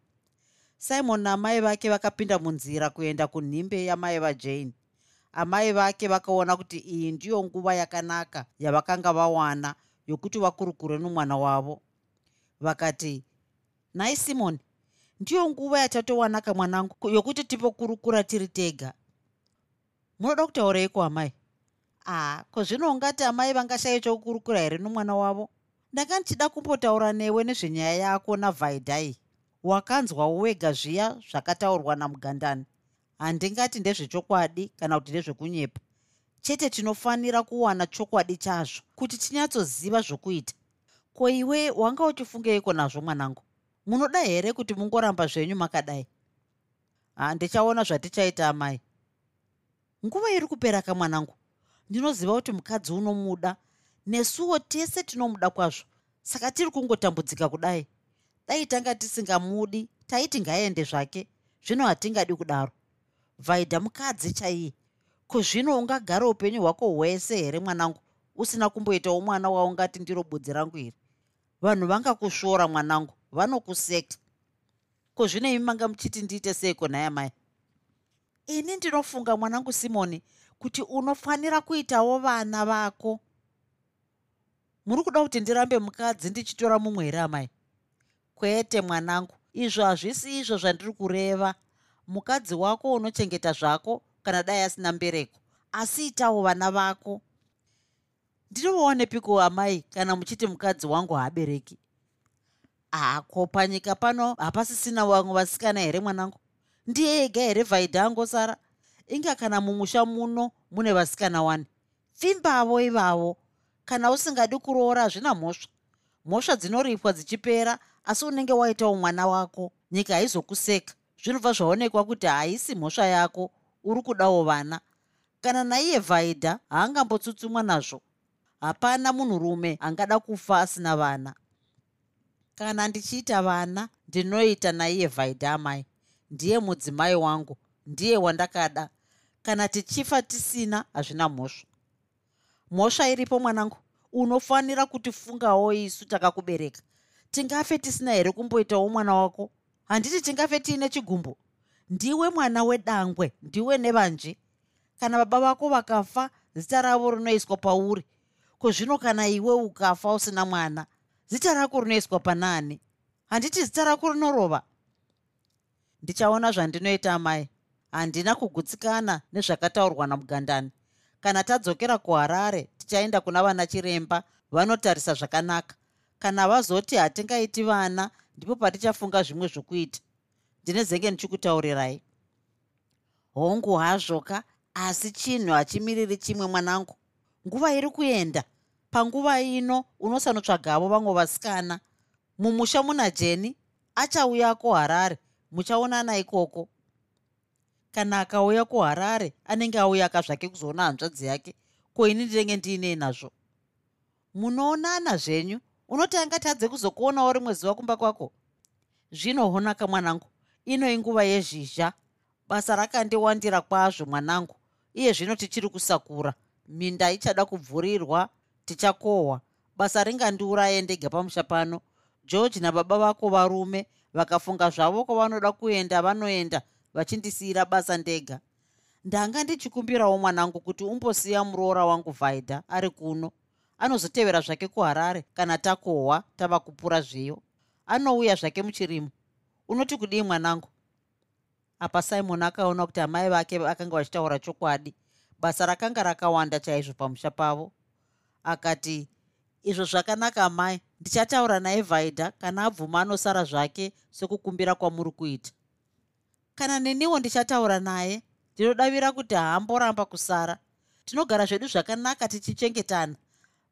Simon naamai vake vakapinda munzira kuenda kunhimbe yamai vajani amai vake vakaona kuti iyi ndiyo nguva yakanaka yavakanga vawana yokuti vakurukure nomwana wavo. Vakati nhai simoni ndiyo nguva yatatowanaka mwanangu yokuti tipokurukura tiri tega. Munoda kutaureiko amai? Aa ko zvino ungati amai vangashayi chokukurukura here nomwana wavo? Ndanga ndichida kumbotaura newe nezvenyaya yako navhaidhai. Wakanzwa wega zviya zvakataurwa namugandani handingati ndezvechokwadi kana kuti ndezvekunyepa. Chete tinofanira kuwana chokwadi chazvo kuti tinyatsoziva zvokuita. Ko iwe wanga uchifungeiko nazvo mwanangu? Munoda here kuti mungoramba zvenyu makadai? Handichaona zvatichaita amai. Nguva iri kupera kamwanangu ndinoziva kuti mukadzi unomuda nesuwo tese tinomuda kwazvo. Saka tiri kungotambudzika kudai. Dai tanga tisingamudi taiti ngaende zvake. Zvino hatingadi kudaro vhaidha mukadzi chaiye? Ko zvino ungagara upenyu hwako hwese here mwanangu? Usina kumboitawo mwana waungati ndiro budzi rangu iri. Vanhu vangakusvora mwanangu vanokuseka ko zvino imi manga muchiti ndiite seiko nhaya mai? Ini ndinofunga mwanangu simoni kuti unofanira kuitawo vana vako. Muri kuda kuti ndirambe mukadzi ndichitora mumwe here amai? Kwete mwanangu izvo hazvisi izvo zvandiri kureva mukadzi wako unochengeta zvako kana dai asina mbereko. Asi itawo vana vako. Ndinovaonepiko amai kana muchiti mukadzi wangu haabereki? Ako panyika pano hapasisina vamwe vasikana here mwanangu? Ndiye ega here vhaidha angosara inga kana mumusha muno mune vasikana wani? Pfimbavo ivavo. Kana usingadi kuroora hazvina mhosva. Mhosva dzinoripwa dzichipera asi unenge waitawo mwana wako nyika haizokuseka zvinobva zvaonekwa kuti haisi mhosva yako uri kudawo vana. Kana naiye vhaidha haangambotsutsumwa nazvo. Hapana munhurume angada kufa asina vana. Kana ndichiita vana ndinoita naiye vhaidha amai. Ndiye mudzimai wangu ndiye wandakada. Kana tichifa tisina hazvina mhosva. Mhosva iripo mwanangu unofanira kutifungawo isu takakubereka. Tingafe tisina here kumboitawo mwana wako handiti tingafe tiine chigumbo ndiwe mwana wedangwe ndiwe nevanji. Kana baba vako vakafa zita ravo rinoiswa pauri. Kozvino kana iwe ukafa usina mwana zita rako rinoiswa panaani handiti zita rako rinorova? Ndichaona zvandinoita amai. Handina kugutsikana nezvakataurwa namugandani. Kana tadzokera kuharare tichaenda kuna vana chiremba vanotarisa zvakanaka. Kana vazoti hatingaiti vana ndipo patichafunga zvimwe zvokuita. Ndine zenge ndichikutaurirai. Hongu hazvoka asi chinhu hachimiriri chimwe mwanangu. Nguva iri kuenda. Panguva ino unosanotsvagavo vamwe vasikana. Mumusha muna jeni achauya kuharare. Muchaonana ikoko. Kana akauya kuharare anenge auyaka zvake kuzoona hanzvadzi yake. Ko ini ndinenge ndiinei nazvo? Munoonana zvenyu unoti angatadze kuzokuonawo rimwe zuva kumba kwako? Zvinohonaka mwanangu. Ino inguva yezhizha. Basa rakandiwandira kwazvo mwanangu. Iye zvino tichiri kusakura. Minda ichada kubvurirwa tichakohwa. Basa ringandiuraye ndege pamusha pano. George nababa vako varume vakafunga zvavo kwavanoda kuenda vanoenda vachindisiyira basa ndega. Ndanga ndichikumbirawo mwanangu kuti umbosiya muroora wangu vhaidha ari kuno anozotevera zvake kuharare. Kana takohwa tava kupura zviyo. Anouya zvake muchirimo. Unoti kudii mwanangu? Apa simon akaona kuti amai vake vakanga vachitaura chokwadi. Basa rakanga rakawanda chaizvo pamusha pavo. Akati izvo zvakanaka mai ndichataura naye vhaidha kana abvuma anosara zvake sekukumbira kwamuri kuita. Kana neniwo ndichataura naye ndinodavira kuti haamboramba kusara. Tinogara zvedu zvakanaka tichichengetana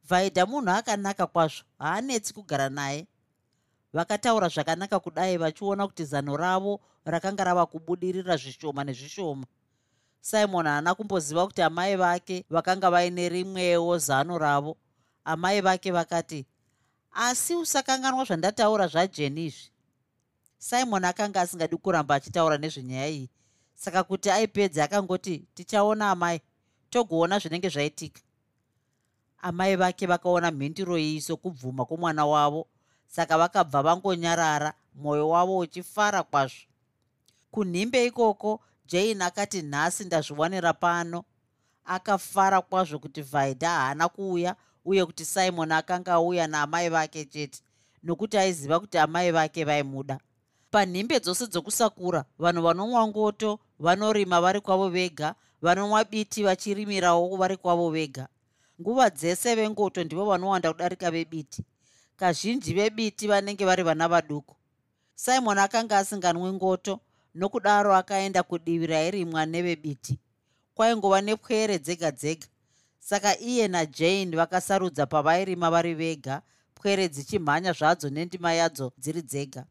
vhaidha munhu akanaka kwazvo haanetsi kugara naye. Vakataura zvakanaka kudai vachiona kuti zano ravo rakanga rava kubudirira zvishoma nezvishoma. Simon haana kumboziva kuti amai vake vakanga vaine rimwewo zano ravo. Amai vake vakati asi usakanganwa zvandataura zvajeni izvi. Simon akanga asingadi kuramba achitaura nezvenyaya iyi. Saka kuti aipedza akangoti tichaona amai togoona zvinenge zvaitika amai vake vakaona mhinduro iyi sokubvuma kwomwana wavo saka vakabva vangonyarara mwoyo wavo uchifara kwazvo. Kunhimbe ikoko jane akati nhasi ndazviwanira pano. Akafara kwazvo kuti vhaidha haana kuuya uye kuti simon akanga auya naamai vake chete nokuti aiziva kuti amai vake vaimuda. Panhimbe dzose dzokusakura vanhu vanomwa ngoto vanorima vari kwavo vega vanomwa biti vachirimirawo vari kwavo vega nguva dzese vengoto ndivo vanowanda kudarika vebiti. Kazhinji vebiti vanenge vari vana vaduku. Simon akanga asinganwi ngoto nokudaro akaenda kudivi rairimwa nevebiti. Kwaingova nepwere dzega dzega. Saka iye najane vakasarudza pavairima vari vega pwere dzichimhanya zvadzo nendima yadzo dziri dzega.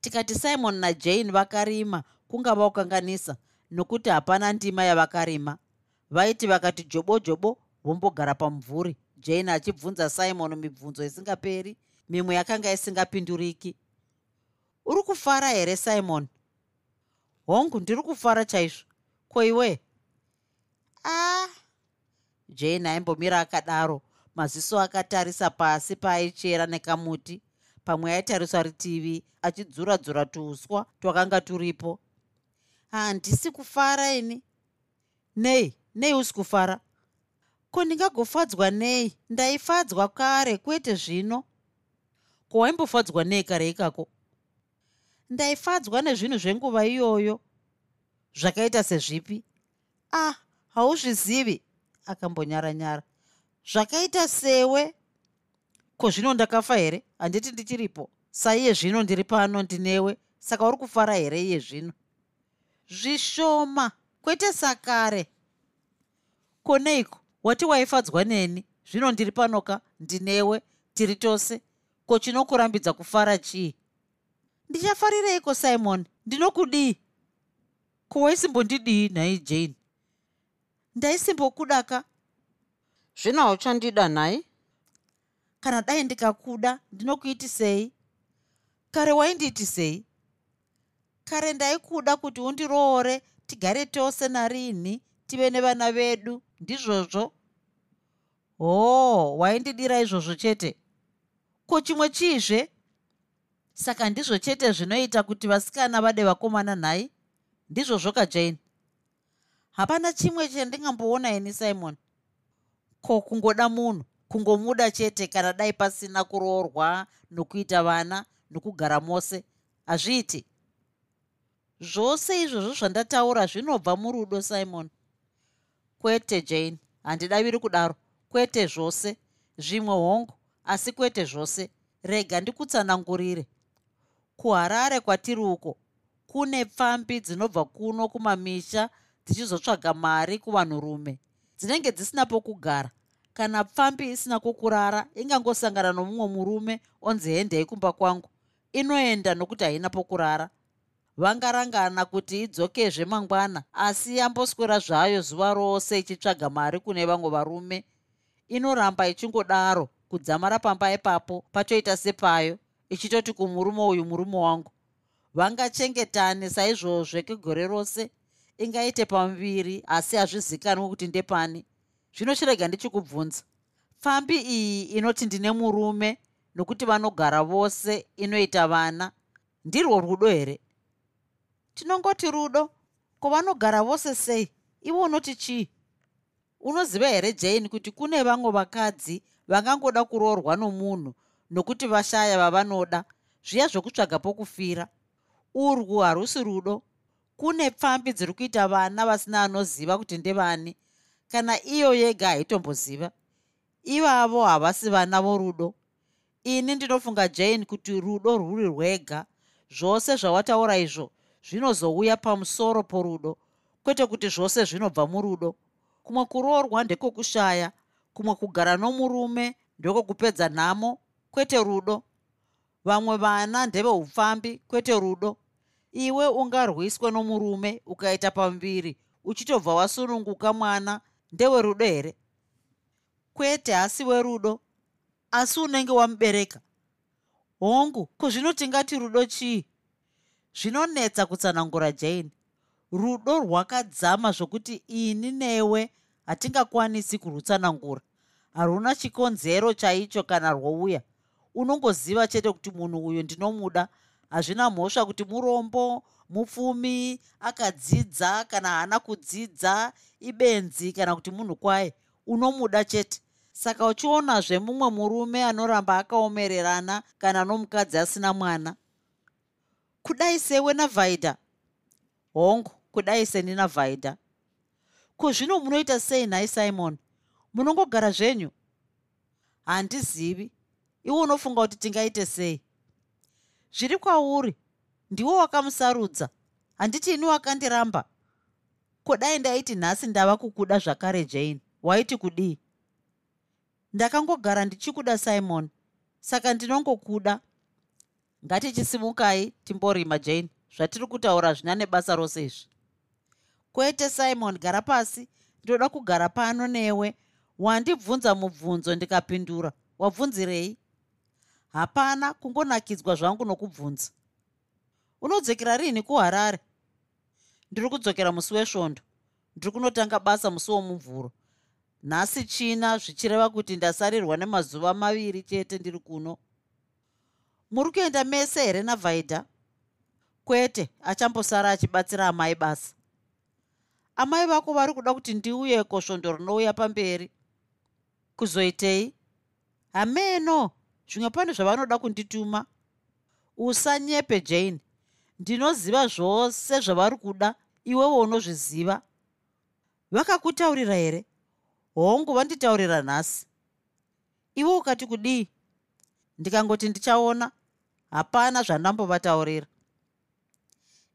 Tikati simon najane vakarima kungava kukanganisa nokuti hapana ndima yavakarima. Vaiti vakati jobo jobo vombogara pamumvuri jane achibvunza simon mibvunzo isingaperi mimwe yakanga isingapinduriki. Uri kufara here simon? Hongu ndiri kufara chaizvo. Ko iwe? A ah, jane aimbomira akadaro. Maziso akatarisa pasi paaichera nekamuti. Pamwe aitariswa ritivi achidzura-dzura tuuswa twakanga turipo. Handisi kufara ini? Nei nei usi kufara ko ndingagofadzwa nei? Ndaifadzwa kare kwete zvino. Ko waimbofadzwa nei kare ikako? Ndaifadzwa nezvinhu zvenguva iyoyo. Zvakaita sezvipi? Ah hauzvizivi akambonyara-nyara. Zvakaita sewe. Ko zvino ndakafa here? Handiti ndichiripo. Saiye zvino ndiri pano ndinewe. Saka uri kufara here iye zvino? Zvishoma kwete sakare. Koneiko wati waifadzwa neni? Zvino ndiri panoka ndinewe? Tiri tose? Ko chinokurambidza kufara chii? Ndichafarireiko simon? Ndinokudii ko waisimbondidii nhai jane? Ndaisimbokudaka zvino hauchandida nhai? Kana dai ndikakuda ndinokuitisei kare waindiitisei kare ndaikuda kuti undiroore tigare tose narini tive nevana vedu ndizvozvo. Hoo waindidira izvozvo chete? Ko chimwe chiizve saka ndizvo chete zvinoita kuti vasikana vade vakomana nhai? Ndizvozvo kajane hapana chimwe chandingamboona ini simon. Ko kungoda munhu kungomuda chete kana dai pasina kuroorwa nokuita vana nokugara mose? Hazviiti. Zvose izvozvo zvandataura zvinobva murudo simon kwete jane. Handidaviri kudaro. Kwete zvose. Zvimwe hongu asi kwete zvose. Rega ndikutsanangurire. Kuharare kwatiri uko kune pfambi dzinobva kuno kumamisha dzichizotsvaga mari kuvanhurume. Dzinenge dzisina pokugara. Kana pfambi isina kwokurara ingangosangana nomumwe murume onzi hendei kumba kwangu. Inoenda nokuti haina pokurara vangarangana kuti idzokezve mangwana asi yamboswera zvayo zuva rose ichitsvaga mari kune vamwe varume. Inoramba ichingodaro kudzamara pamba ipapo pachoita sepayo ichitoti kumurume uyu murume wangu. Vangachengetane saizvozve kegore rose ingaite pamuviri asi hazvizikanwi kuti ndepani. Zvino chirega ndichikubvunza. Pfambi iyi inoti ndine murume nokuti vanogara vose inoita vana. Ndirwo rudo here tinongoti rudo kovanogara vose sei? Ivo unoti chii? Unoziva here jane kuti kune vamwe vakadzi vangangoda kuroorwa nomunhu nokuti vashaya vavanoda? Zviya zvokutsvaga pokufira. Urwu harusi rudo. Kune pfambi dziri kuita vana vasina anoziva kuti ndevani. Kana iyo yega haitomboziva. Ivavo havasi vana vorudo. Ini ndinofunga jane kuti rudo rwuri rwega. Zvose zvawataura izvo zvinozouya pamusoro porudo. Kwete kuti zvose zvinobva murudo. Kumwe kuroorwa ndekwokushaya kumwe kugara nomurume ndekwokupedza nhamo kwete rudo. Vamwe vana ndeveupfambi kwete rudo. Iwe ungarwiswe nomurume ukaita pamuviri uchitobva wasununguka mwana ndewerudo here? Kwete asi werudo asi unenge wamubereka. Hongu kuzvinotingati rudo chii zvinonetsa kutsanangura jane. Rudo rwakadzama zvokuti ini newe hatingakwanisi kurutsanangura. Haruna chikonzero chaicho kana rwouya. Unongoziva chete kuti munhu uyu ndinomuda. Hazvina mhosva kuti murombo mupfumi akadzidza kana haana kudzidza ibenzi kana kuti munhu kwaye. Unomuda chete. Saka uchionazve mumwe murume anoramba akaomererana kana nomukadzi asina mwana kudai sewe navhaidha hongu kudai seni navhaidha ko zvino munoita sei nhai simon? Munongogara zvenyu? Handizivi. Iwe unofunga kuti tingaite sei? Zviri kwauri ndiwo wakamusarudza. Handiti ini wakandiramba? Kodai ndaiti nhasi ndava kukuda zvakare jane. Waiti kudii? Ndakangogara ndichikuda simon. Saka ndinongokuda ngatichisimukai timborima jane. Zvatiri kutaura zvina nebasa rose izvi. Kwete simon gara pasi. Ndinoda kugara pano newe. Wandibvunza mubvunzo ndikapindura. Wabvunzirei? Hapana kungonakidzwa zvangu nokubvunza. Unodzokera rini kuharare? Ndiri kudzokera musi wesvondo. Ndiri kunotanga basa musi womumvuro. Nhasi china zvichireva kuti ndasarirwa nemazuva maviri chete ndiri kuno muri kuenda mese here navhaidha? Kwete achambosara achibatsira amai basa amai vako vari kuda kuti ndiuyeko svondo rinouya pamberi. Kuzoitei? Hameno zvimwe pane zvavanoda kundituma. Usanyepe jane. Ndinoziva zvose zvavari kuda iwewo unozviziva vakakutaurira here? Hongu vanditaurira nhasi. Iwe ukati kudii? Ndikangoti ndichaona hapana zvandambovataurira.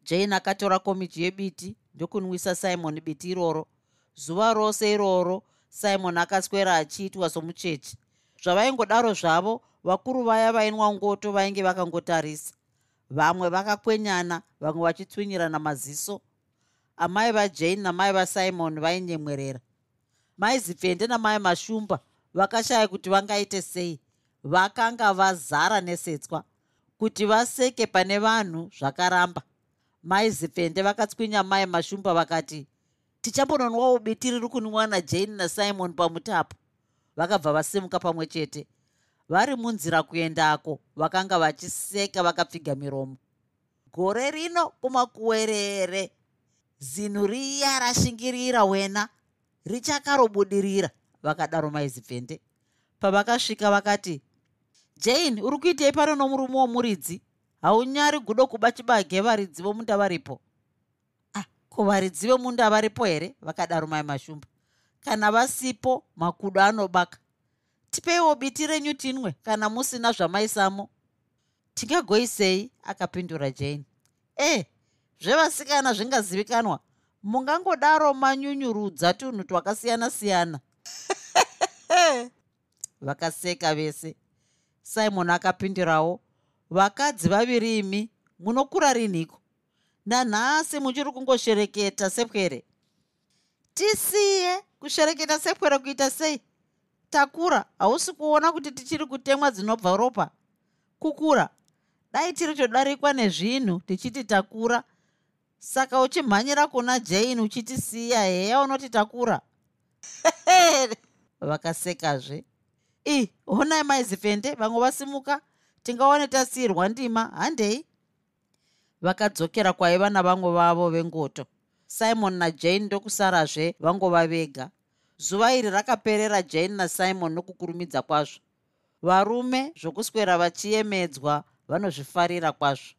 Jane akatora komiji yebiti ndokunwisa simon biti iroro. Zuva rose iroro simon akaswera achiitwa somuchechi. Zvavaingodaro zvavo vakuru vaya vainwa ngoto vainge vakangotarisa. Vamwe vakakwenyana vamwe vachitswinyirana maziso. Amai vajane namai vasimon vainyemwerera. Mai zipfende namai mashumba vakashaya kuti vangaite sei. Vakanga vazara nesetswa kuti vaseke pane vanhu zvakaramba. Mai zipfende vakatswinya mai mashumba vakati tichambononwawo biti riri kunwiwa najane nasimon pamutapo? Vakabva vasimuka pamwe chete. Vari munzira kuendako vakanga vachiseka vakapfiga miromo. Gore rino kumakuwerere. Zinhu riya rashingirira wena. Richakarobudirira vakadaro maizipfende pavakasvika vakati jane uri kuitei pano nomurume womuridzi? Haunyari gudo kuba chibage varidzi vomunda varipo. Ah ko varidzi vemunda varipo here? Vakadaro mai mashumba. Kana vasipo makudo anobaka. Tipeiwo biti renyu tinwe kana musina zvamaisamo. Tingagoisei akapindura jane. E zvevasikana zvingazivikanwa. Mungangodaro manyunyurudza tunhu twakasiyana-siyana. (laughs) Vakaseka vese simon akapindurawo vakadzi vaviri imi munokura rinhiko nanhasi muchiri kungoshereketa sepwere tisiye kushereketa sepwere kuita sei takura hausi kuona kuti tichiri kutemwa dzinobva ropa kukura dai tiri todarikwa nezvinhu tichiti takura saka uchimhanyira kuna jane uchitisiya heya unoti takura vakasekazve i honai maizifende vamwe vasimuka tingaone tasiyirwa ndima handei? Vakadzokera kwaiva navamwe vavo vengoto simon najane ndokusarazve vangova vega zuva iri rakaperera jane nasimon nokukurumidza kwazvo. Varume zvokuswera vachiemedzwa vanozvifarira kwazvo.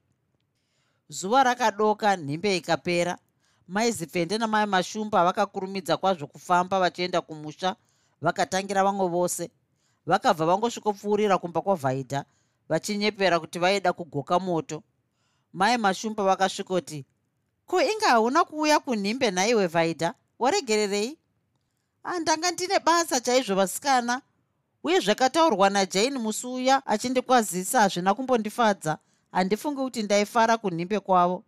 Zuva rakadoka nhimbe ikapera. Mai zipfende namai mashumba vakakurumidza kwazvo kufamba vachienda kumusha vakatangira vamwe vose vakabva vangosvikopfuurira kumba kwavhaidha vachinyepera kuti vaida kugoka moto. Mai mashumba vakasvikoti ko inge hauna kuuya kunhimbe nhaiwe vhaidha waregererei? Handanga ndine basa chaizvo vasikana. Uye zvakataurwa najane musi uya achindikwazisa hazvina kumbondifadza. Handifungi kuti ndaifara kunhimbe kwavo.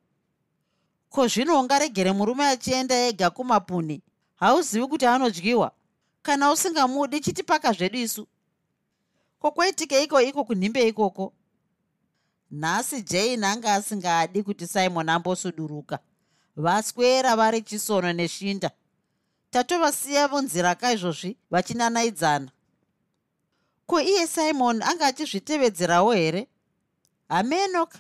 Ko zvino ungaregere murume achienda ega kumapuni hauzivi kuti anodyiwa? Kana usingamudi chitipaka zvedu isu ko kwaitika iko iko kunhimbe ikoko? Nhasi jane anga asingadi kuti simon ambosuduruka. Vaswera vari chisono neshinda. Tatovasiya vonzira kaizvozvi vachinanaidzana. Ko iye simon anga achizvitevedzerawo here? Hamenoka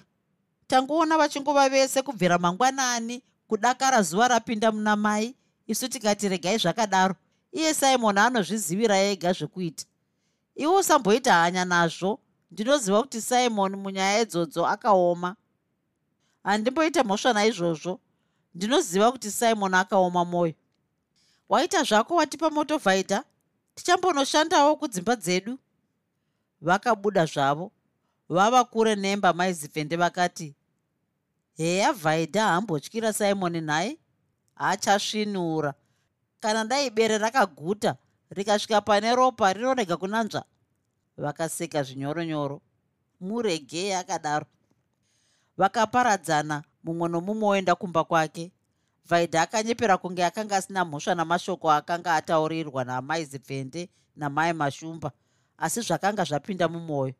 tangoona vachingova vese kubvira mangwanani kudakara zuva rapinda muna mai isu tikati regai zvakadaro. Iye simon anozvizivira ega zvekuita iwe usamboita hanya nazvo. Ndinoziva kuti simon munyaya idzodzo akaoma. Handimboita mhosva naizvozvo. Ndinoziva kuti simon akaoma mwoyo waita zvako watipa moto vhaidha tichambonoshandawo kudzimba dzedu. Vakabuda zvavo. Vava kure nemba maizipfende vakati heya vhaidha hambotyira simoni nhai haachasvinura kana dai bere rakaguta rikasvika pane ropa rinorega kunanzva. Vakaseka zvinyoronyoro. Muregei akadaro vakaparadzana mumwe nomumwe oenda kumba kwake. Vhaidha akanyepera kunge akanga asina mhosva namashoko akanga ataurirwa namai zipfende namai mashumba asi zvakanga zvapinda mumwoyo.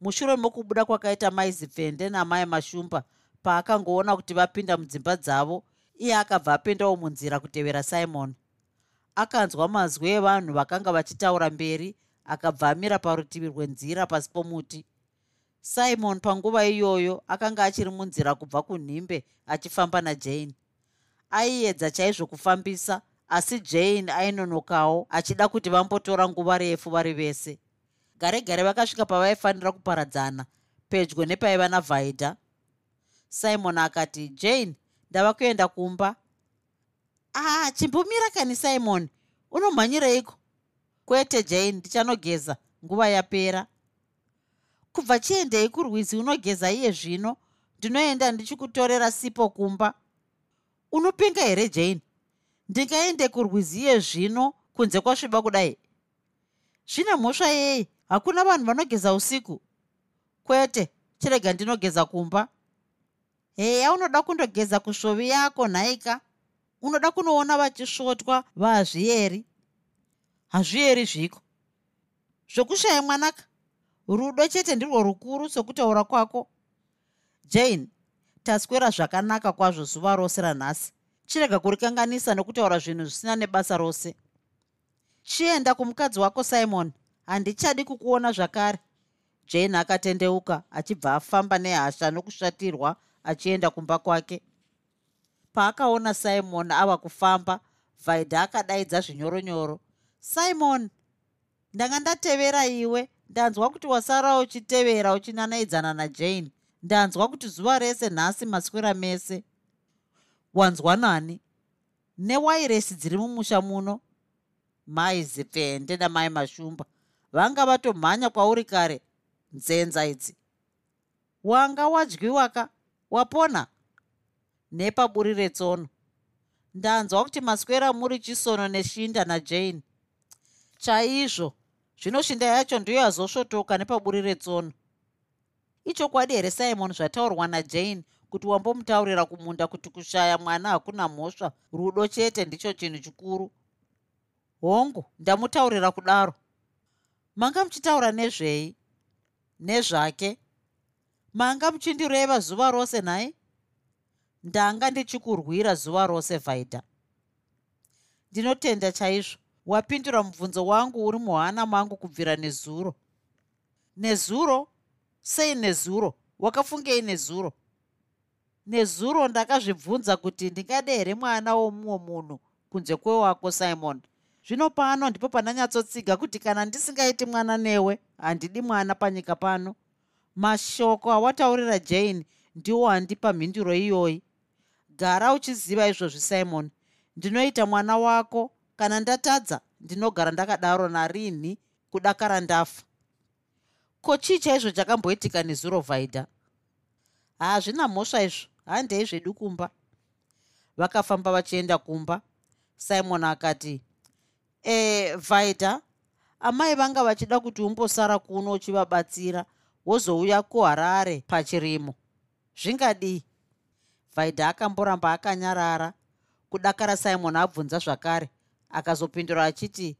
Mushure mokubuda kwakaita mai zipfende namai mashumba paakangoona kuti vapinda mudzimba dzavo iye akabva apendawo munzira kutevera simon akanzwa mazwi evanhu vakanga vachitaura mberi akabva amira parutivi rwenzira pasi pomuti. Simon panguva iyoyo akanga achiri munzira kubva kunhimbe achifamba najane. Aiedza chaizvo kufambisa asi jane ainonokawo achida kuti vambotora nguva refu vari vese. Gare gare vakasvika pavaifanira kuparadzana pedyo nepaiva navhaidha. Simon akati jane ndava kuenda kumba ah chimbomira kani simon. Unomhanyireiko? Kwete jane ndichanogeza. Nguva yapera. Kubva chiendei kurwizi unogeza iye zvino? Ndinoenda ndichikutorera sipo kumba. Unopinga here jane? Ndingaende kurwizi iye zvino kunze kwasviba kudai? Zvine mhosva yei? Hakuna vanhu vanogeza usiku? Kwete chirega ndinogeza kumba. Heya unoda kundogeza kusvovi yako nhaika unoda kunoona vachisvotwa vahazviyeri hazviyeri zviko? Zvokushaya mwanaka rudo chete ndirwo rukuru sokutaura kwako. Jane taswera zvakanaka kwazvo zuva rose ranhasi. Chirega kurikanganisa nokutaura zvinhu zvisina nebasa rose. Chienda kumukadzi wako simon. Handichadi kukuona zvakare. Jane akatendeuka achibva afamba nehasha nokushatirwa achienda kumba kwake paakaona simon ava kufamba vaidha akadaidza zvinyoronyoro. Simon ndanga ndatevera iwe. Ndanzwa kuti wasara uchitevera uchinanaidzana najane. Ndanzwa kuti zuva rese nhasi maswera mese. Wanzwa nani? Newairesi dziri mumusha muno? Mai zipfende namai mashumba. Vanga vatomhanya kwauri kare nzenza idzi. Wanga wadyiwa ka wapona nepaburi retsono ndanzwa kuti maswera muri chisono neshinda najane. Chaizvo zvino shinda yacho ndiyo yazosvotoka nepaburi retsono ichokwadi here simon zvataurwa najane kuti wambomutaurira kumunda kuti kushaya mwana hakuna mhosva? Rudo chete ndicho chinhu chikuru. Hongu ndamutaurira kudaro. Manga muchitaura nezvei? Nezvake? Manga muchindireva zuva rose nhai ndanga ndichikurwira zuva rose vhaidha ndinotenda chaizvo. Wapindura mubvunzo wangu uri muhana mangu kubvira nezuro. Nezuro? Sei nezuro? Wakafungei nezuro? Nezuro ndakazvibvunza kuti ndingade here mwana womumwe munhu kunze kwewako simon? Zvino pano ndipo pandanyatsotsiga kuti kana ndisingaiti mwana newe handidi mwana panyika pano. Mashoko awataurira jane ndiwo handipa mhinduro iyoyi gara uchiziva izvozvi simon. Ndinoita mwana wako kana ndatadza ndinogara ndakadaro narinhi kudakara ndafa. Ko chii chaizvo chakamboitika nezuro vhaidha haazvina mhosva izvo handei zvedu kumba. Vakafamba vachienda kumba. Simon akati e vhaidha amai vanga vachida kuti umbosara kuno uchivabatsira wozouya kuharare pachirimo. Zvingadii vhaidha akamboramba akanyarara. Kudakara simon abvunza zvakare. Akazopindura achiti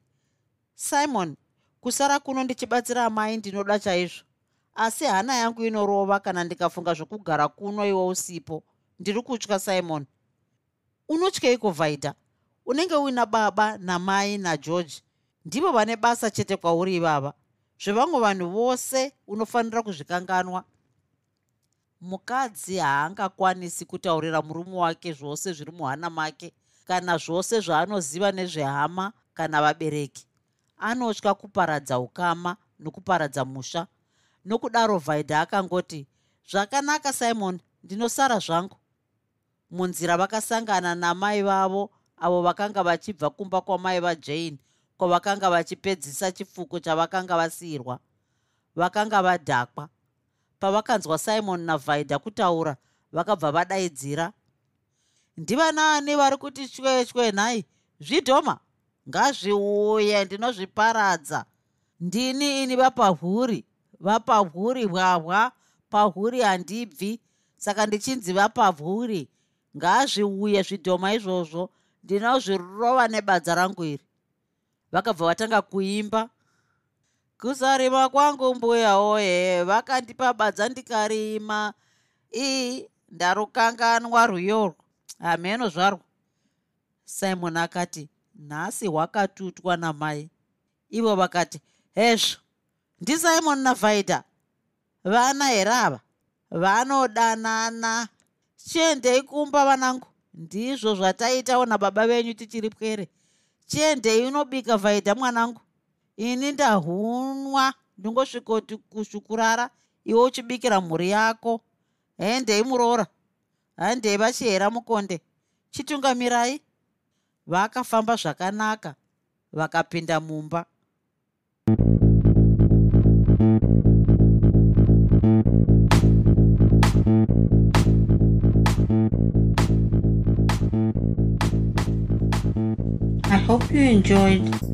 simon kusara kuno ndichibatsira amai ndinoda chaizvo. Asi hana yangu inorova kana ndikafunga zvokugara kuno iwe usipo. Ndiri kutya simon. Unotyeiko vhaidha unenge uina baba namai nageorge ndivo vane basa chete kwauri ivava. Zvevamwe vanhu vose unofanira kuzvikanganwa mukadzi haangakwanisi kutaurira murume wake zvose zviri muhana make kana zvose zvaanoziva nezvehama kana vabereki. Anotya kuparadza ukama nokuparadza musha. Nokudaro vhaidha akangoti zvakanaka simon ndinosara zvangu. Munzira vakasangana namai vavo avo vakanga vachibva kumba kwamai vajane kwavakanga vachipedzisa chifuko chavakanga vasiyirwa. Vakanga vadhakwa pavakanzwa simon navhaidha kutaura vakabva vadaidzira ndivanaani vari kuti chwechwe nhai zvidhoma? Ngazviuye ndinozviparadza. Ndini ini vapahuri? Vapahuri hwahwa pahuri handibvi. Saka ndichinzi vapahuri ngazviuye zvidhoma izvozvo ndinozvirova nebadza rangu iri. Vakabva vatanga kuimba kusarima kwangu mbuya oye vakandipa badza ndikarima. Ii ndarukanganwa ruyoro. Hameno zvarwo simon akati nhasi hwakatutwa namai. Ivo vakati hezvo ndisimon navhaidha vana here ava? Vanodanana. Chiendei kumba vanangu? Ndizvo zvataitawo nababa venyu tichiri pwere. Chiendei unobika vhaidha mwanangu ini ndahunwa ndingosvikoti kushukurara iwe uchibikira mhuri yako. Hendei muroora handei vachihera mukonde. Chitungamirai vakafamba zvakanaka vakapinda mumba. I hope you enjoyed